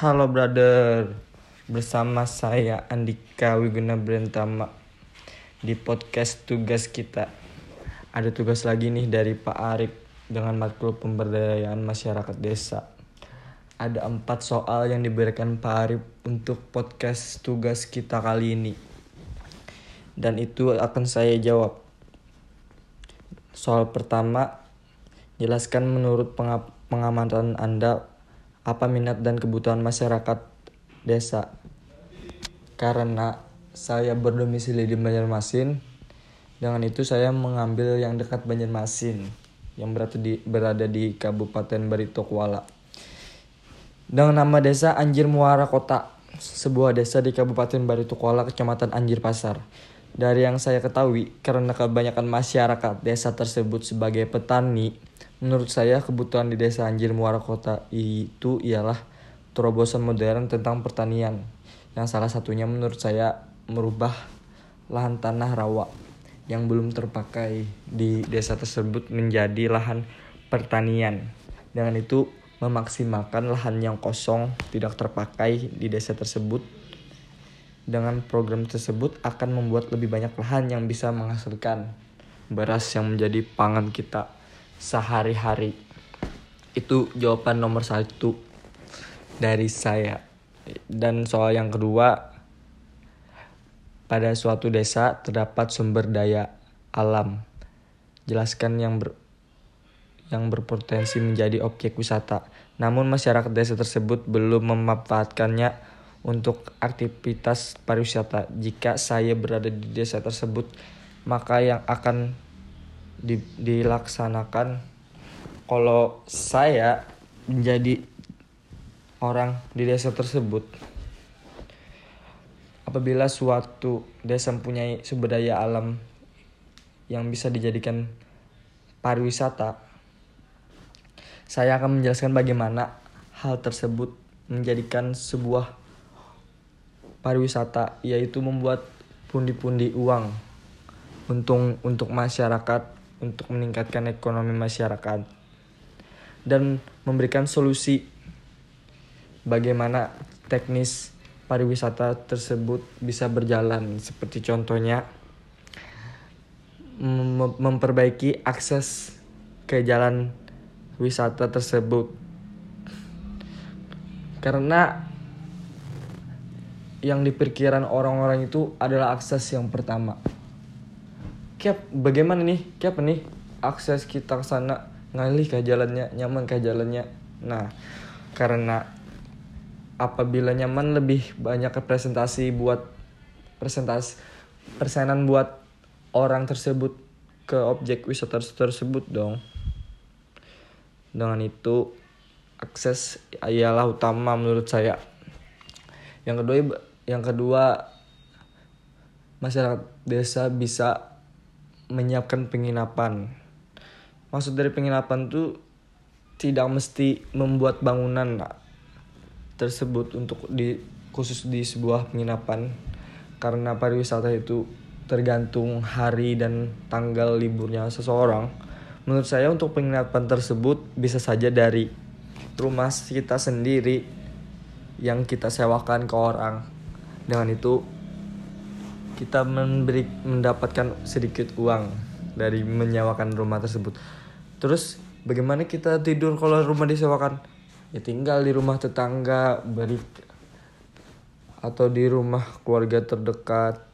Halo brother, bersama saya Andika Wiguna Brentama di podcast tugas kita. Ada tugas lagi nih dari Pak Arif dengan matkul pemberdayaan masyarakat desa. Ada empat soal yang diberikan Pak Arif untuk podcast tugas kita kali ini. Dan itu akan saya jawab. Soal pertama, jelaskan menurut pengamatan Anda apa minat dan kebutuhan masyarakat desa. Karena saya berdomisili di Banjarmasin, dengan itu saya mengambil yang dekat Banjarmasin yang berada di, berada di Kabupaten Barito Kuala. Dengan nama desa Anjir Muara Kota, sebuah desa di Kabupaten Barito Kuala, Kecamatan Anjir Pasar. Dari yang saya ketahui, karena kebanyakan masyarakat desa tersebut sebagai petani, Menurut saya kebutuhan di desa Anjir Muara Kota itu ialah terobosan modern tentang pertanian yang salah satunya menurut saya merubah lahan tanah rawa yang belum terpakai di desa tersebut menjadi lahan pertanian. Dengan itu memaksimalkan lahan yang kosong tidak terpakai di desa tersebut. Dengan program tersebut akan membuat lebih banyak lahan yang bisa menghasilkan beras yang menjadi pangan kita sehari-hari. Itu jawaban nomor satu dari saya. Dan soal yang kedua pada suatu desa terdapat sumber daya alam. Jelaskan yang ber, yang berpotensi menjadi objek wisata. Namun masyarakat desa tersebut belum memanfaatkannya untuk aktivitas pariwisata. Jika saya berada di desa tersebut maka yang akan di, dilaksanakan kalau saya menjadi orang di desa tersebut. Apabila suatu desa mempunyai sumber daya alam yang bisa dijadikan pariwisata saya akan menjelaskan bagaimana hal tersebut menjadikan sebuah pariwisata yaitu membuat pundi-pundi uang untung untuk masyarakat untuk meningkatkan ekonomi masyarakat dan memberikan solusi bagaimana teknis pariwisata tersebut bisa berjalan. Seperti contohnya mem memperbaiki akses ke jalan wisata tersebut. Karena yang diperkirakan orang-orang itu adalah akses yang pertama Kiap bagaimana nih? Kiap nih? Akses kita ke sana ngalih ke jalannya nyaman ke jalannya? Nah karena apabila nyaman lebih banyak presentasi buat presentasi persenan buat orang tersebut ke objek wisata tersebut dong. Dengan itu akses ialah utama menurut saya. Yang kedua yang kedua masyarakat desa bisa menyiapkan penginapan. Maksud dari penginapan tuh tidak mesti membuat bangunan tersebut untuk di khusus di sebuah penginapan karena pariwisata itu tergantung hari dan tanggal liburnya seseorang. Menurut saya untuk penginapan tersebut bisa saja dari rumah kita sendiri yang kita sewakan ke orang. Dengan itu kita memberi mendapatkan sedikit uang dari menyewakan rumah tersebut. Terus bagaimana kita tidur kalau rumah disewakan? Ya tinggal di rumah tetangga, beri atau di rumah keluarga terdekat.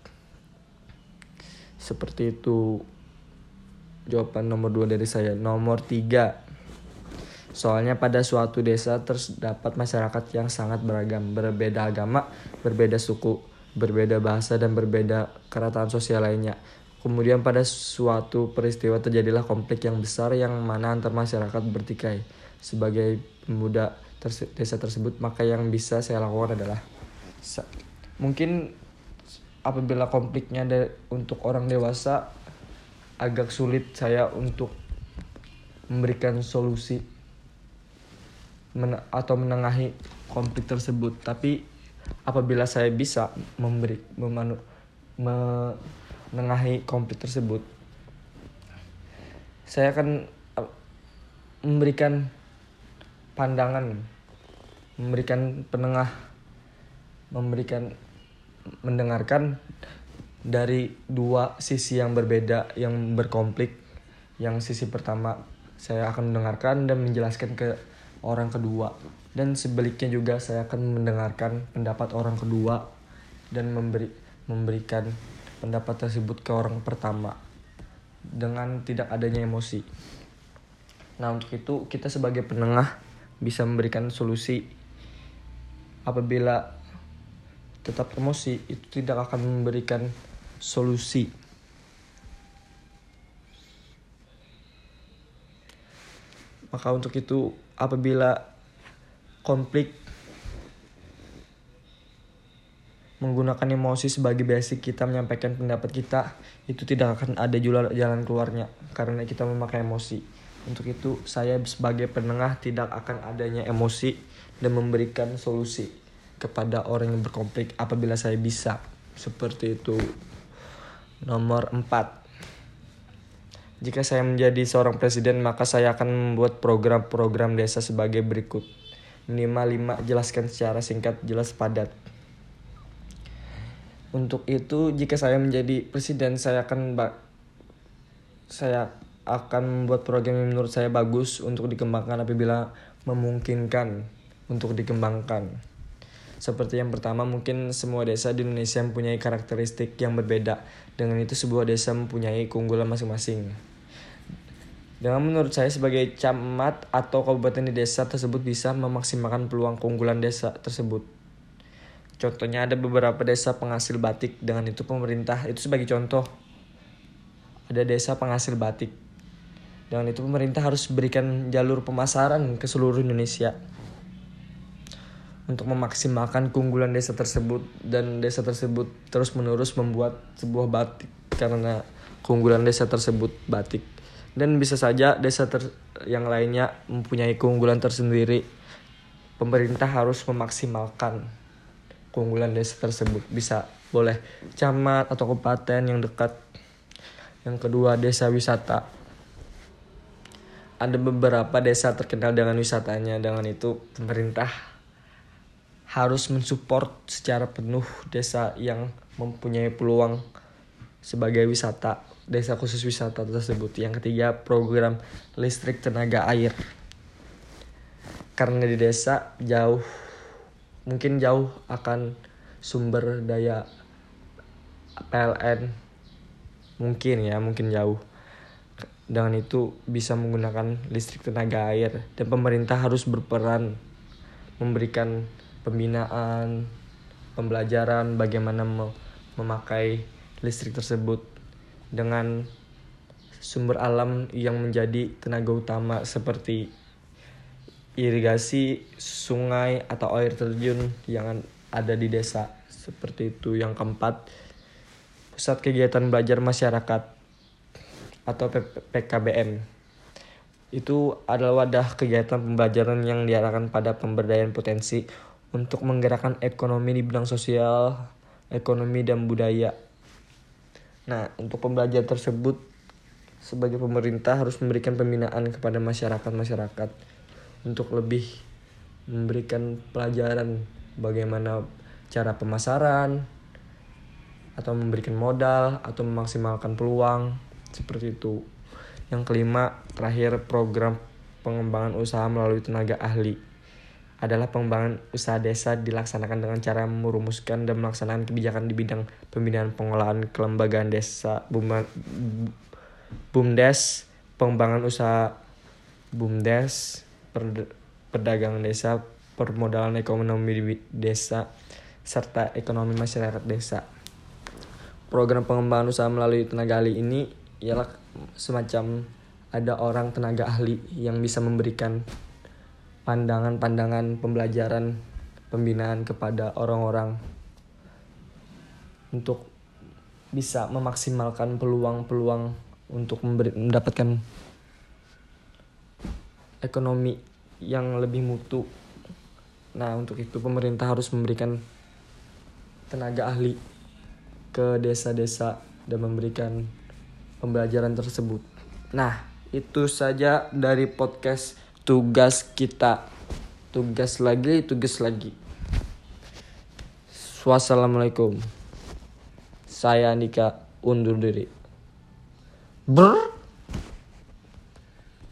Seperti itu. Jawaban nomor dua dari saya. Nomor tiga. Soalnya pada suatu desa terdapat masyarakat yang sangat beragam, berbeda agama, berbeda suku, berbeda bahasa dan berbeda kerataan sosial lainnya. Kemudian pada suatu peristiwa terjadilah konflik yang besar yang mana antar masyarakat bertikai. Sebagai pemuda terse desa tersebut, maka yang bisa saya lakukan adalah mungkin apabila konfliknya untuk orang dewasa agak sulit saya untuk memberikan solusi men atau menengahi konflik tersebut. Tapi apabila saya bisa memberi memanu, menengahi konflik tersebut saya akan memberikan pandangan memberikan penengah memberikan mendengarkan dari dua sisi yang berbeda yang berkonflik. Yang sisi pertama saya akan mendengarkan dan menjelaskan ke orang kedua dan sebaliknya juga saya akan mendengarkan pendapat orang kedua dan memberi memberikan pendapat tersebut ke orang pertama dengan tidak adanya emosi. Nah, untuk itu kita sebagai penengah bisa memberikan solusi apabila tetap emosi itu tidak akan memberikan solusi. Maka untuk itu apabila konflik menggunakan emosi sebagai basic kita menyampaikan pendapat kita itu tidak akan ada jalan keluarnya karena kita memakai emosi. Untuk itu saya sebagai penengah tidak akan adanya emosi dan memberikan solusi kepada orang yang berkonflik apabila saya bisa. Seperti itu. Nomor 4. Jika saya menjadi seorang presiden maka saya akan membuat program-program desa sebagai berikut. Minimal 5 jelaskan secara singkat, jelas, padat. Untuk itu jika saya menjadi presiden saya akan saya akan membuat program yang menurut saya bagus untuk dikembangkan apabila memungkinkan untuk dikembangkan. Seperti yang pertama, mungkin semua desa di Indonesia mempunyai karakteristik yang berbeda. Dengan itu sebuah desa mempunyai keunggulan masing-masing. Dengan menurut saya sebagai camat atau kabupaten di desa tersebut bisa memaksimalkan peluang keunggulan desa tersebut. Contohnya ada beberapa desa penghasil batik. Dengan itu pemerintah itu sebagai contoh. Ada desa penghasil batik. Dengan itu pemerintah harus berikan jalur pemasaran ke seluruh Indonesia untuk memaksimalkan keunggulan desa tersebut dan desa tersebut terus menerus membuat sebuah batik karena keunggulan desa tersebut batik dan bisa saja desa ter yang lainnya mempunyai keunggulan tersendiri. Pemerintah harus memaksimalkan keunggulan desa tersebut. Bisa boleh camat atau kabupaten yang dekat. Yang kedua desa wisata. Ada beberapa desa terkenal dengan wisatanya. Dengan itu pemerintah harus mensupport secara penuh desa yang mempunyai peluang sebagai wisata desa khusus wisata tersebut. Yang ketiga, program listrik tenaga air. Karena di desa jauh mungkin jauh akan sumber daya PLN mungkin ya, mungkin jauh. Dengan itu bisa menggunakan listrik tenaga air dan pemerintah harus berperan memberikan pembinaan, pembelajaran bagaimana memakai listrik tersebut dengan sumber alam yang menjadi tenaga utama seperti irigasi sungai atau air terjun yang ada di desa seperti itu yang keempat pusat kegiatan belajar masyarakat atau PKBM itu adalah wadah kegiatan pembelajaran yang diarahkan pada pemberdayaan potensi untuk menggerakkan ekonomi di bidang sosial, ekonomi dan budaya. Nah, untuk pembelajaran tersebut sebagai pemerintah harus memberikan pembinaan kepada masyarakat-masyarakat untuk lebih memberikan pelajaran bagaimana cara pemasaran atau memberikan modal atau memaksimalkan peluang seperti itu. Yang kelima, terakhir program pengembangan usaha melalui tenaga ahli adalah pengembangan usaha desa dilaksanakan dengan cara merumuskan dan melaksanakan kebijakan di bidang pembinaan pengolahan kelembagaan desa BUMDes, pengembangan usaha BUMDes, perdagangan desa, permodalan ekonomi desa, serta ekonomi masyarakat desa. Program pengembangan usaha melalui tenaga ahli ini ialah semacam ada orang tenaga ahli yang bisa memberikan pandangan-pandangan pembelajaran pembinaan kepada orang-orang untuk bisa memaksimalkan peluang-peluang untuk memberi, mendapatkan ekonomi yang lebih mutu. Nah, untuk itu pemerintah harus memberikan tenaga ahli ke desa-desa dan memberikan pembelajaran tersebut. Nah, itu saja dari podcast tugas kita. Tugas lagi tugas lagi. Wassalamualaikum. Saya Andika undur diri. Brr.